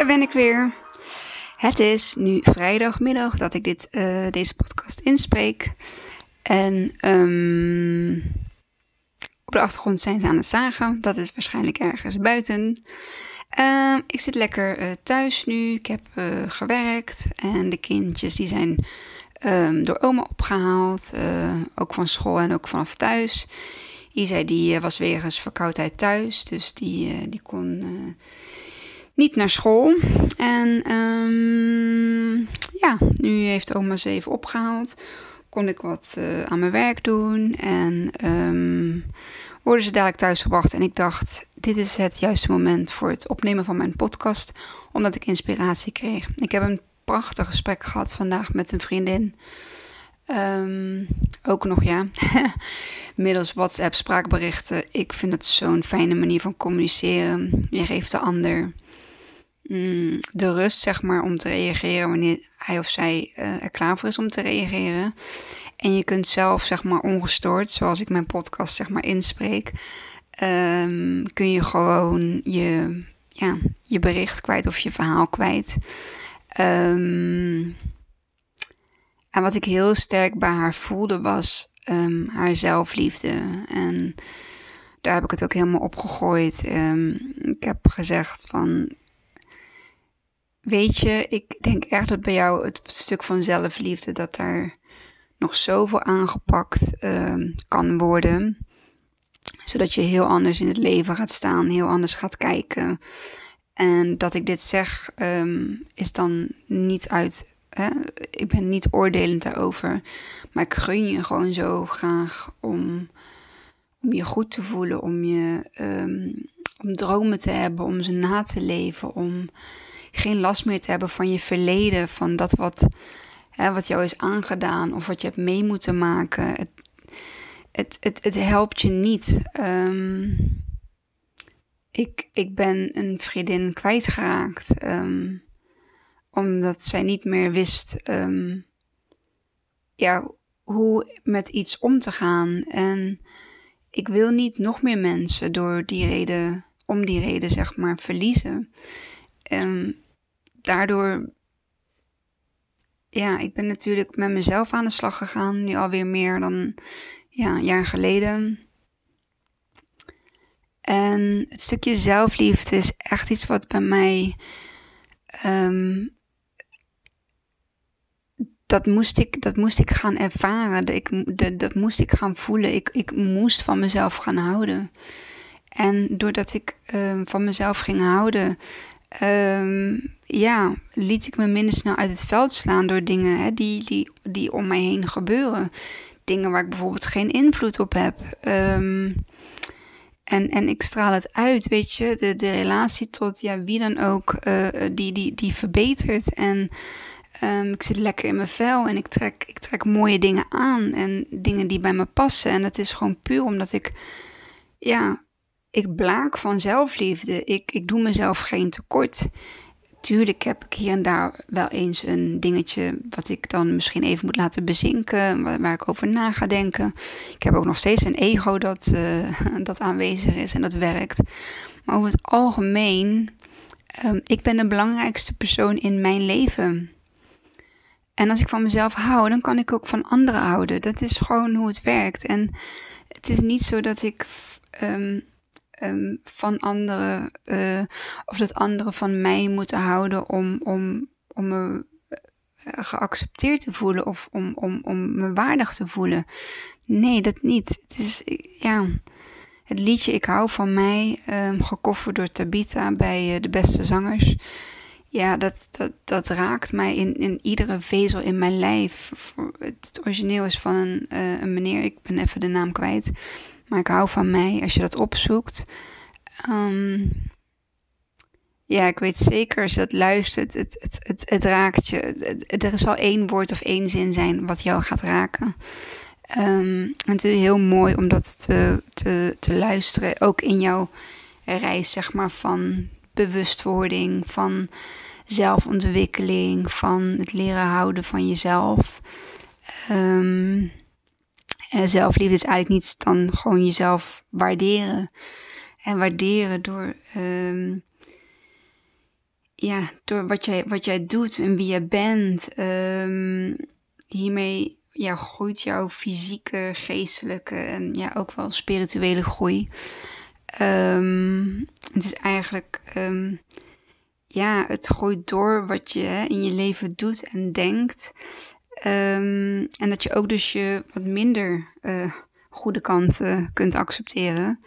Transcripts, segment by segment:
daar ben ik weer. Het is nu vrijdagmiddag dat ik dit, uh, deze podcast inspreek. En um, op de achtergrond zijn ze aan het zagen. Dat is waarschijnlijk ergens buiten. Uh, ik zit lekker uh, thuis nu. Ik heb uh, gewerkt. En de kindjes die zijn um, door oma opgehaald. ook van school en ook vanaf thuis. Isa die was weer eens verkoudheid thuis. Dus die, die kon niet naar school. En um, ja, nu heeft oma ze even opgehaald. Kon ik wat uh, aan mijn werk doen. En um, worden ze dadelijk thuisgebracht. En ik dacht, dit is het juiste moment voor het opnemen van mijn podcast. Omdat ik inspiratie kreeg. Ik heb een prachtig gesprek gehad vandaag met een vriendin. Um, ook nog ja, middels WhatsApp spraakberichten. Ik vind het zo'n fijne manier van communiceren. Je geeft de ander Mm, de rust, zeg maar, om te reageren wanneer hij of zij uh, er klaar voor is om te reageren. En je kunt zelf, zeg maar, ongestoord, zoals ik mijn podcast, zeg maar, inspreek, um, kun je gewoon je, ja, je bericht kwijt of je verhaal kwijt. Um, en wat ik heel sterk bij haar voelde was um, haar zelfliefde. En daar heb ik het ook helemaal op gegooid. ik heb gezegd van Weet je, ik denk echt dat bij jou het stuk van zelfliefde, dat daar nog zoveel aangepakt uh, kan worden. Zodat je heel anders in het leven gaat staan, heel anders gaat kijken. En dat ik dit zeg, um, is dan niet uit. Hè? Ik ben niet oordelend daarover. Maar ik gun je gewoon zo graag om, om je goed te voelen, om, je, um, om dromen te hebben, om ze na te leven, om geen last meer te hebben van je verleden, van dat wat, hè, wat jou is aangedaan of wat je hebt mee moeten maken. Het, het, het, het helpt je niet. Um, ik, ik ben een vriendin kwijtgeraakt. Um, omdat zij niet meer wist um, ja, hoe met iets om te gaan. En ik wil niet nog meer mensen door die reden, om die reden zeg maar, verliezen. Um, daardoor, ja, ik ben natuurlijk met mezelf aan de slag gegaan, nu alweer meer dan ja, een jaar geleden. En het stukje zelfliefde is echt iets wat bij mij. Um, dat, moest ik, dat moest ik gaan ervaren. Dat, ik, dat, dat moest ik gaan voelen. Ik, ik moest van mezelf gaan houden. En doordat ik um, van mezelf ging houden, um, ja, liet ik me minder snel uit het veld slaan door dingen hè, die, die, die om mij heen gebeuren. Dingen waar ik bijvoorbeeld geen invloed op heb. Um, en, en ik straal het uit, weet je. De, de relatie tot ja, wie dan ook, uh, die, die, die verbetert. En um, ik zit lekker in mijn vel en ik trek, ik trek mooie dingen aan. En dingen die bij me passen. En dat is gewoon puur omdat ik, ja, ik blaak van zelfliefde. Ik, ik doe mezelf geen tekort. Tuurlijk heb ik hier en daar wel eens een dingetje wat ik dan misschien even moet laten bezinken, waar, ik over na ga denken. Ik heb ook nog steeds een ego dat, uh, dat aanwezig is en dat werkt. Maar over het algemeen, um, ik ben de belangrijkste persoon in mijn leven. En als ik van mezelf hou, dan kan ik ook van anderen houden. Dat is gewoon hoe het werkt. En het is niet zo dat ik um, um, van anderen, uh, of dat anderen van mij moeten houden om, om, om me eh, geaccepteerd te voelen of om, om, om me waardig te voelen. Nee, dat niet. Het is, ja, het liedje Ik hou van mij, um, gekofferd door Tabita bij uh, de beste zangers. Ja, dat, dat, dat raakt mij in, in iedere vezel in mijn lijf. Het origineel is van een, een meneer, ik ben even de naam kwijt. Maar ik hou van mij als je dat opzoekt. Um, ja, ik weet zeker als je dat luistert, het, het, het, raakt je. Er zal één woord of één zin zijn wat jou gaat raken. Um, het is heel mooi om dat te, te, te luisteren, ook in jouw reis, zeg maar, van bewustwording, van zelfontwikkeling, van het leren houden van jezelf. Um, en zelfliefde is eigenlijk niets dan gewoon jezelf waarderen. En waarderen door um, ja, door wat jij, wat jij doet en wie je bent, um, hiermee ja, groeit jouw fysieke, geestelijke en ja, ook wel spirituele groei. Um, het is eigenlijk, ja, het groeit door wat je hè, in je leven doet en denkt. Um, en dat je ook dus je wat minder uh, goede kanten kunt accepteren.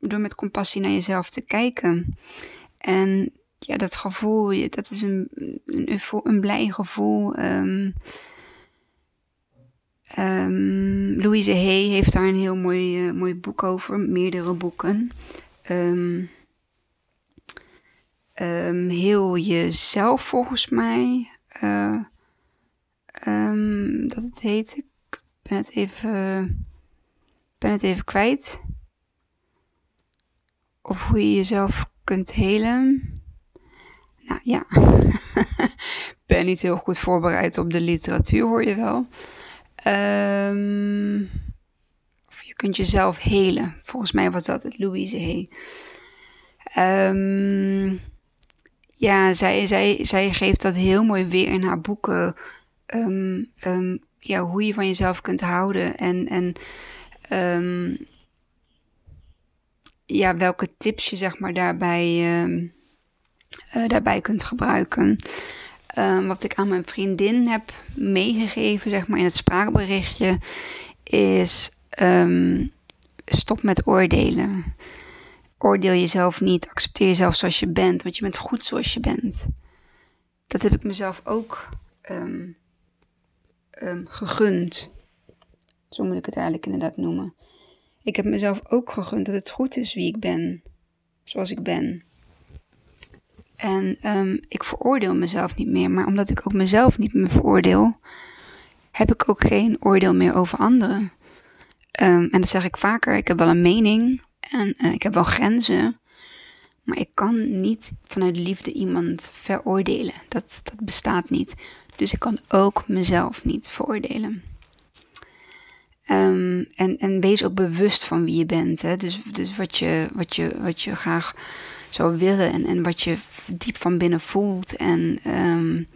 door met compassie naar jezelf te kijken. En ja, dat gevoel, dat is een, een, een blij gevoel. Um, Louise Hay heeft daar een heel mooi, uh, mooi boek over, meerdere boeken. Heel jezelf volgens mij. Uh, dat het heet. Ik ben het even, ben het even kwijt. Of hoe je jezelf kunt helen. Nou ja, ben niet heel goed voorbereid op de literatuur, hoor je wel. Um, of je kunt jezelf helen. Volgens mij was dat het Louise Hay. Um, ja, zij, zij, zij geeft dat heel mooi weer in haar boeken. Um, ja, hoe je van jezelf kunt houden. En, en ja, welke tips je zeg maar daarbij, uh, daarbij kunt gebruiken. Wat ik aan mijn vriendin heb meegegeven, zeg maar in het spraakberichtje, is stop met oordelen. Oordeel jezelf niet, accepteer jezelf zoals je bent, want je bent goed zoals je bent. Dat heb ik mezelf ook gegund. Zo moet ik het eigenlijk inderdaad noemen. Ik heb mezelf ook gegund dat het goed is wie ik ben, zoals ik ben. En um, ik veroordeel mezelf niet meer, maar omdat ik ook mezelf niet meer veroordeel, heb ik ook geen oordeel meer over anderen. Um, en dat zeg ik vaker, ik heb wel een mening en uh, ik heb wel grenzen, maar ik kan niet vanuit liefde iemand veroordelen. Dat, dat bestaat niet. Dus ik kan ook mezelf niet veroordelen. Um, en, en wees ook bewust van wie je bent. Hè? Dus, dus wat, je, wat, je, wat je graag zou willen en, en wat je diep van binnen voelt. En um,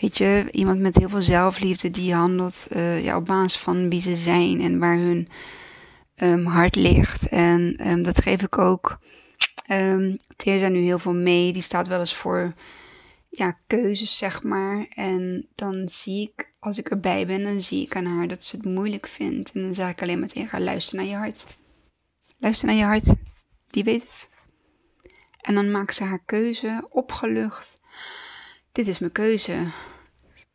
weet je, iemand met heel veel zelfliefde die handelt uh, ja, op basis van wie ze zijn en waar hun um, hart ligt. En dat geef ik ook um, Teerza nu heel veel mee. Die staat wel eens voor ja, keuzes, zeg maar. En dan zie ik, als ik erbij ben, dan zie ik aan haar dat ze het moeilijk vindt. En dan zeg ik alleen maar tegen haar, luister naar je hart. Luister naar je hart, die weet het. En dan maakt ze haar keuze, opgelucht. Dit is mijn keuze.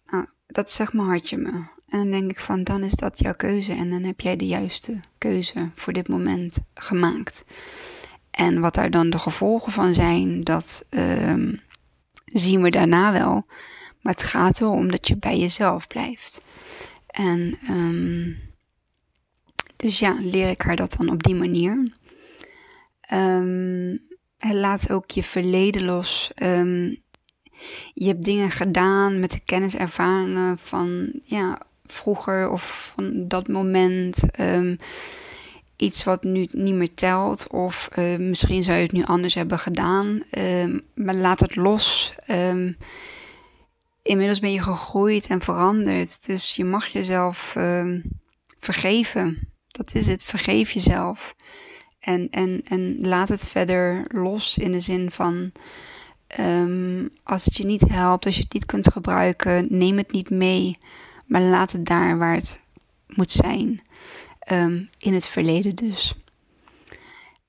Nou, dat zegt mijn hartje me. En dan denk ik van, dan is dat jouw keuze. En dan heb jij de juiste keuze voor dit moment gemaakt. En wat daar dan de gevolgen van zijn, dat... Um, zien we daarna wel. Maar het gaat er om dat je bij jezelf blijft. En um, dus ja, leer ik haar dat dan op die manier. Um, laat ook je verleden los. Um, je hebt dingen gedaan met de kennis, ervaringen van ja, vroeger of van dat moment. Iets wat nu niet meer telt. Of uh, misschien zou je het nu anders hebben gedaan. Uh, maar laat het los. Um, inmiddels ben je gegroeid en veranderd. Dus je mag jezelf um, vergeven. Dat is het. Vergeef jezelf. En, en, en laat het verder los in de zin van. Als het je niet helpt, als je het niet kunt gebruiken, neem het niet mee. Maar laat het daar waar het moet zijn. Um, in het verleden dus.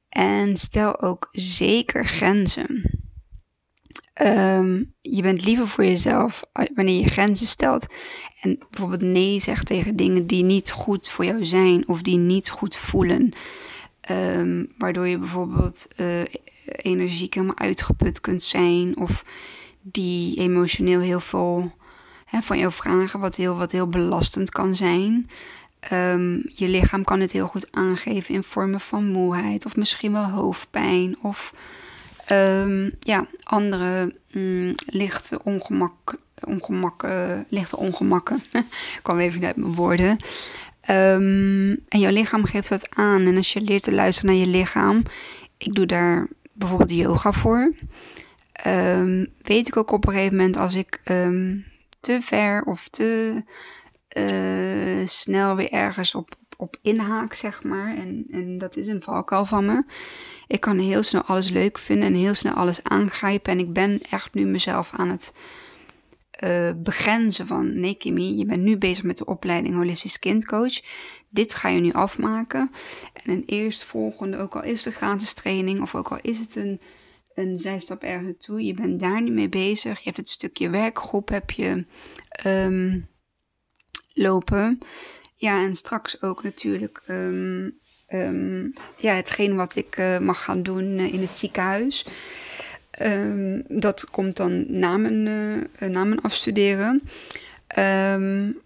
En stel ook zeker grenzen. Um, je bent liever voor jezelf wanneer je grenzen stelt. En bijvoorbeeld nee zegt tegen dingen die niet goed voor jou zijn of die niet goed voelen. Um, waardoor je bijvoorbeeld uh, energiek helemaal uitgeput kunt zijn. Of die emotioneel heel veel hè, van jou vragen, wat heel, wat heel belastend kan zijn. Um, je lichaam kan het heel goed aangeven in vormen van moeheid of misschien wel hoofdpijn of um, ja, andere um, lichte, ongemak, ongemak, lichte ongemakken. Ik kwam even uit mijn woorden. en jouw lichaam geeft dat aan. En als je leert te luisteren naar je lichaam, ik doe daar bijvoorbeeld yoga voor. ehm, weet ik ook op een gegeven moment als ik ehm, te ver of te uh, snel weer ergens op, op inhaak, zeg maar. En, en dat is een valkuil van me. Ik kan heel snel alles leuk vinden en heel snel alles aangrijpen. En ik ben echt nu mezelf aan het uh, begrenzen van... Nee, Kimmy, je bent nu bezig met de opleiding Holistisch Kindcoach. Dit ga je nu afmaken. En een eerstvolgende, ook al is een gratis training... of ook al is het een, een zijstap ergens naartoe... je bent daar niet mee bezig. Je hebt het stukje werkgroep, heb je... Um, lopen. Ja, en straks ook natuurlijk um, um, ja, hetgeen wat ik uh, mag gaan doen uh, in het ziekenhuis. Um, dat komt dan na mijn, uh, na mijn afstuderen.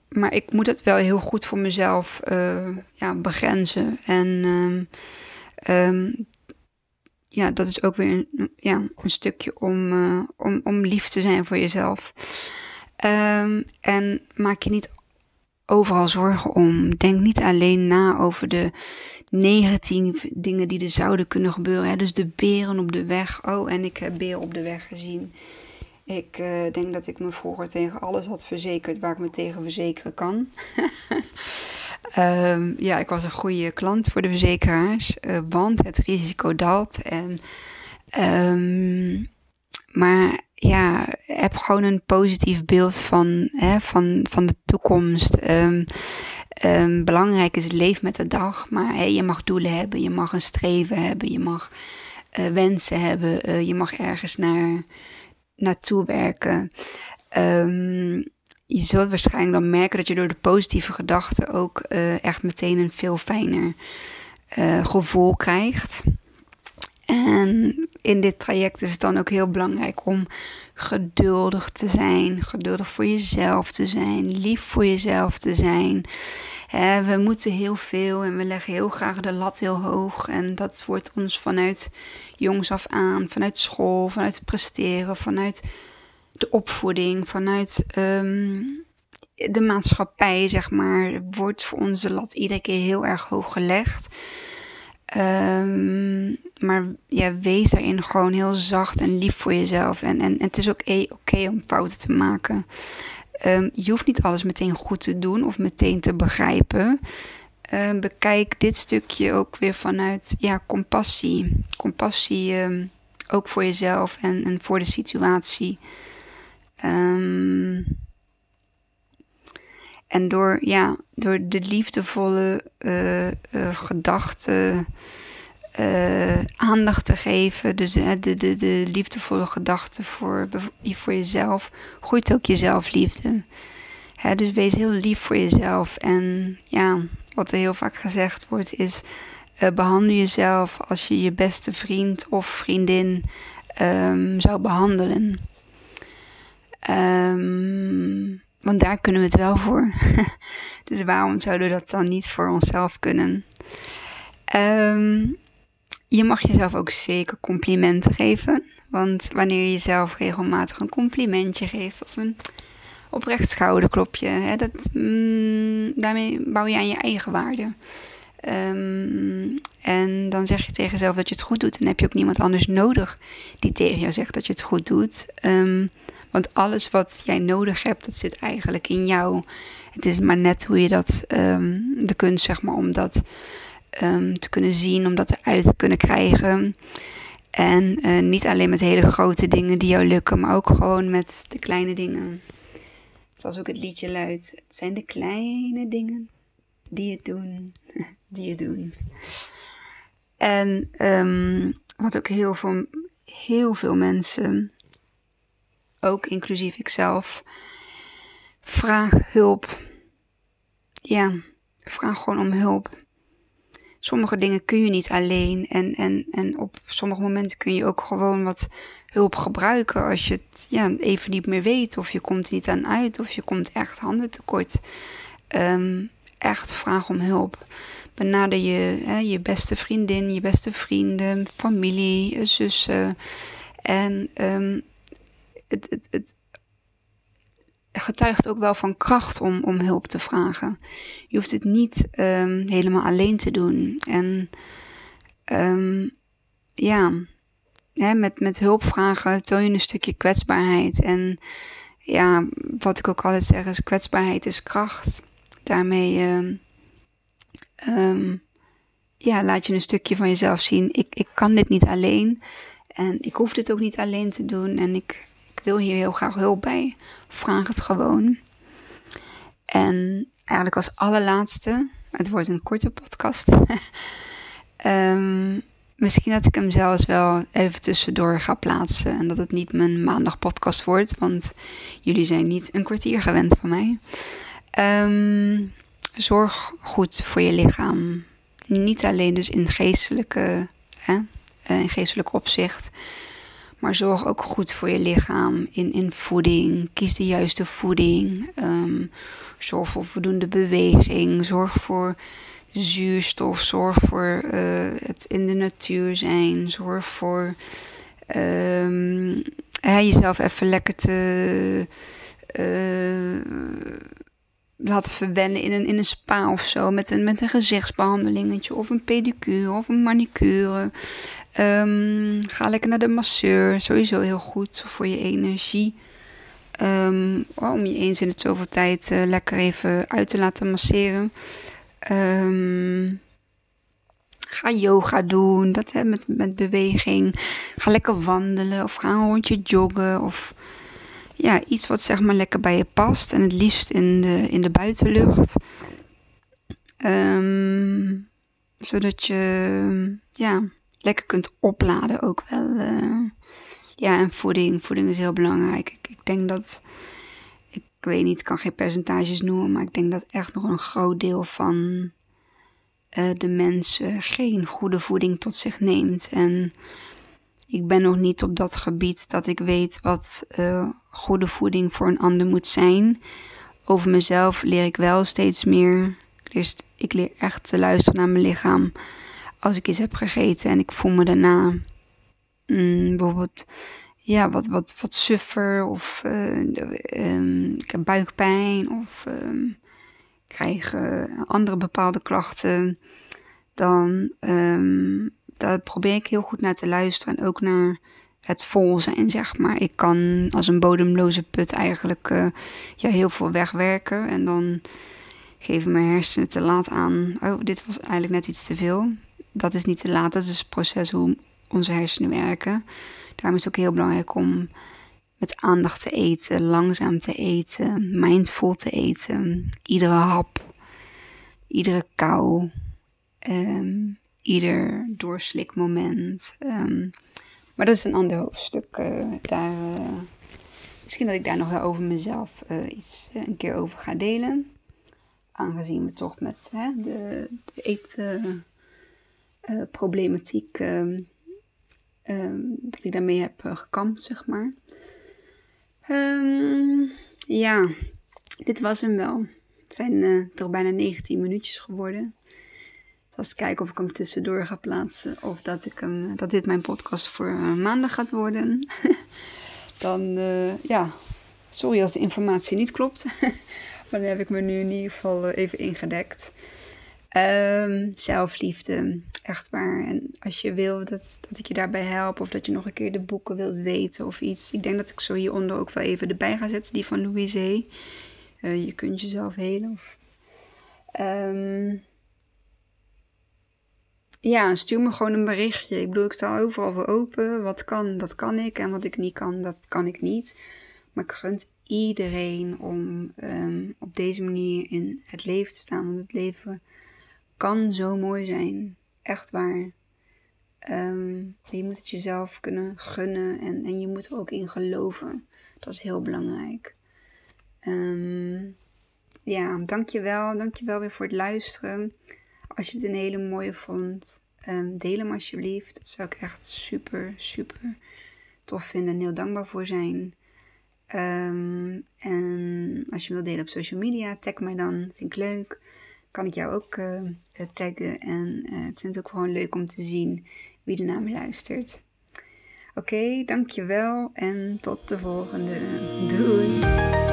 maar ik moet het wel heel goed voor mezelf ja, begrenzen. En ja, dat is ook weer een, ja, een stukje om, om, om lief te zijn voor jezelf. en maak je niet overal zorgen om. Denk niet alleen na over de negatieve dingen die er zouden kunnen gebeuren. Hè? Dus de beren op de weg. Oh, en ik heb beren op de weg gezien. Ik uh, denk dat ik me vroeger tegen alles had verzekerd waar ik me tegen verzekeren kan. um, ja, ik was een goede klant voor de verzekeraars, uh, want het risico daalt. En, um, maar ja, heb gewoon een positief beeld van, hè, van, van de toekomst. Um, um, belangrijk is, leef met de dag. Maar je mag doelen hebben, je mag een streven hebben, je mag uh, wensen hebben, uh, je mag ergens naar, naartoe werken. Um, je zult waarschijnlijk dan merken dat je door de positieve gedachten ook uh, echt meteen een veel fijner gevoel krijgt. En in dit traject is het dan ook heel belangrijk om geduldig te zijn, geduldig voor jezelf te zijn, lief voor jezelf te zijn. we moeten heel veel en we leggen heel graag de lat heel hoog. En dat wordt ons vanuit jongs af aan, vanuit school, vanuit presteren, vanuit de opvoeding, vanuit um, de maatschappij, zeg maar, wordt voor onze lat iedere keer heel erg hoog gelegd. Um, maar ja, wees daarin gewoon heel zacht en lief voor jezelf. En, en, het is ook oké om fouten te maken. Um, je hoeft niet alles meteen goed te doen of meteen te begrijpen. Um, bekijk dit stukje ook weer vanuit ja, compassie. Compassie um, ook voor jezelf en, en voor de situatie. en door, ja, door de liefdevolle uh, uh, gedachten uh, aandacht te geven. Dus uh, de, de, de liefdevolle gedachten voor, voor jezelf. Groeit ook je zelfliefde. Hè, dus wees heel lief voor jezelf. En ja, wat er heel vaak gezegd wordt is... Uh, behandel jezelf als je je beste vriend of vriendin um, zou behandelen. Um, want daar kunnen we het wel voor. dus waarom zouden we dat dan niet voor onszelf kunnen? Um, je mag jezelf ook zeker complimenten geven. Want wanneer je jezelf regelmatig een complimentje geeft of een oprecht schouderklopje, hè, dat, mm, daarmee bouw je aan je eigen waarde. Um, en dan zeg je tegen jezelf dat je het goed doet. En heb je ook niemand anders nodig die tegen jou zegt dat je het goed doet. Um, want alles wat jij nodig hebt, dat zit eigenlijk in jou. Het is maar net hoe je dat, um, de kunst zeg maar, om dat um, te kunnen zien, om dat eruit te kunnen krijgen. En uh, niet alleen met hele grote dingen die jou lukken, maar ook gewoon met de kleine dingen. Zoals ook het liedje luidt. Het zijn de kleine dingen die het doen, die je doen. En um, wat ook heel veel, heel veel mensen, ook inclusief ikzelf, vraag hulp. Ja, vraag gewoon om hulp sommige dingen kun je niet alleen. En, en, en op sommige momenten kun je ook gewoon wat hulp gebruiken als je het ja, even niet meer weet. Of je komt er niet aan uit. Of je komt echt handen tekort. Um, echt vraag om hulp. Benader je, hè, je beste vriendin, je beste vrienden, familie, zussen. En um, het, het, het, getuigt ook wel van kracht om, om hulp te vragen. Je hoeft het niet um, helemaal alleen te doen. En um, ja, hè, met, met hulpvragen toon je een stukje kwetsbaarheid. En ja, wat ik ook altijd zeg is: kwetsbaarheid is kracht. Daarmee ehm, ehm, ja, laat je een stukje van jezelf zien. Ik, ik kan dit niet alleen. En ik hoef dit ook niet alleen te doen. En ik, ik wil hier heel graag hulp bij. Vraag het gewoon. En eigenlijk als allerlaatste, het wordt een korte podcast. um, misschien dat ik hem zelfs wel even tussendoor ga plaatsen. En dat het niet mijn maandag podcast wordt. Want jullie zijn niet een kwartier gewend van mij. Um, zorg goed voor je lichaam. Niet alleen dus in geestelijke, hè, eh, in geestelijk opzicht. Maar zorg ook goed voor je lichaam in, in voeding. Kies de juiste voeding. Um, zorg voor voldoende beweging. Zorg voor zuurstof. Zorg voor uh, het in de natuur zijn. Zorg voor um, jezelf even lekker te. Uh, laten verwennen in een, in een spa of zo. Met een, met een gezichtsbehandelingetje of een pedicure of een manicure. Um, ga lekker naar de masseur. Sowieso heel goed voor je energie. Um, om je eens in het zoveel tijd uh, lekker even uit te laten masseren. Um, ga yoga doen, dat hè, met, met beweging. Ga lekker wandelen of ga een rondje joggen. Of ja, iets wat zeg maar lekker bij je past. En het liefst in de, in de buitenlucht. Um, zodat je ja, lekker kunt opladen ook wel. Uh, ja, en voeding. Voeding is heel belangrijk. Ik, ik denk dat, ik weet niet, ik kan geen percentages noemen, maar ik denk dat echt nog een groot deel van uh, de mensen geen goede voeding tot zich neemt. En ik ben nog niet op dat gebied dat ik weet wat uh, goede voeding voor een ander moet zijn. Over mezelf leer ik wel steeds meer. Ik leer, ik leer echt te luisteren naar mijn lichaam. Als ik iets heb gegeten en ik voel me daarna mm, bijvoorbeeld ja, wat, wat, wat suffer of uh, um, ik heb buikpijn of um, krijg uh, andere bepaalde klachten, dan um, daar probeer ik heel goed naar te luisteren en ook naar het vol zijn, zeg maar. Ik kan als een bodemloze put eigenlijk uh, ja, heel veel wegwerken en dan geven mijn hersenen te laat aan, oh, dit was eigenlijk net iets te veel. Dat is niet te laat, dat is het proces hoe onze hersenen werken. Daarom is het ook heel belangrijk om met aandacht te eten, langzaam te eten, mindful te eten. Iedere hap, iedere kou, um, ieder doorslikmoment. Um, maar dat is een ander hoofdstuk. Uh, daar, uh, misschien dat ik daar nog wel over mezelf uh, iets een keer over ga delen. Aangezien we toch met hè, de, de eetproblematiek um, um, dat ik daarmee heb gekampt, zeg maar. Um, ja, dit was hem wel. Het zijn toch bijna 19 minuutjes geworden. Als kijken of ik hem tussendoor ga plaatsen. Of dat, ik hem, dat dit mijn podcast voor uh, maandag gaat worden. dan, ja, sorry als de informatie niet klopt. maar dan heb ik me nu in ieder geval even ingedekt. Um, zelfliefde, echt waar. En als je wil dat, dat ik je daarbij help, of dat je nog een keer de boeken wilt weten of iets. Ik denk dat ik zo hieronder ook wel even erbij ga zetten, die van Louise. Je kunt jezelf helen. Um, ja, stuur me gewoon een berichtje. Ik bedoel, ik sta overal voor open. Wat kan, dat kan ik. En wat ik niet kan, dat kan ik niet. Maar ik gun iedereen om um, op deze manier in het leven te staan. Want het leven kan zo mooi zijn. Echt waar. Um, je moet het jezelf kunnen gunnen en, en je moet er ook in geloven. Dat is heel belangrijk. Um, ja, dankjewel. Dankjewel weer voor het luisteren. Als je het een hele mooie vond, um, deel hem alsjeblieft. Dat zou ik echt super, super tof vinden en heel dankbaar voor zijn. Um, en als je wilt delen op social media, tag mij dan. Vind ik leuk kan ik jou ook uh, taggen. En uh, ik vind het ook gewoon leuk om te zien wie er naar me luistert. Oké, dankjewel en tot de volgende. Doei!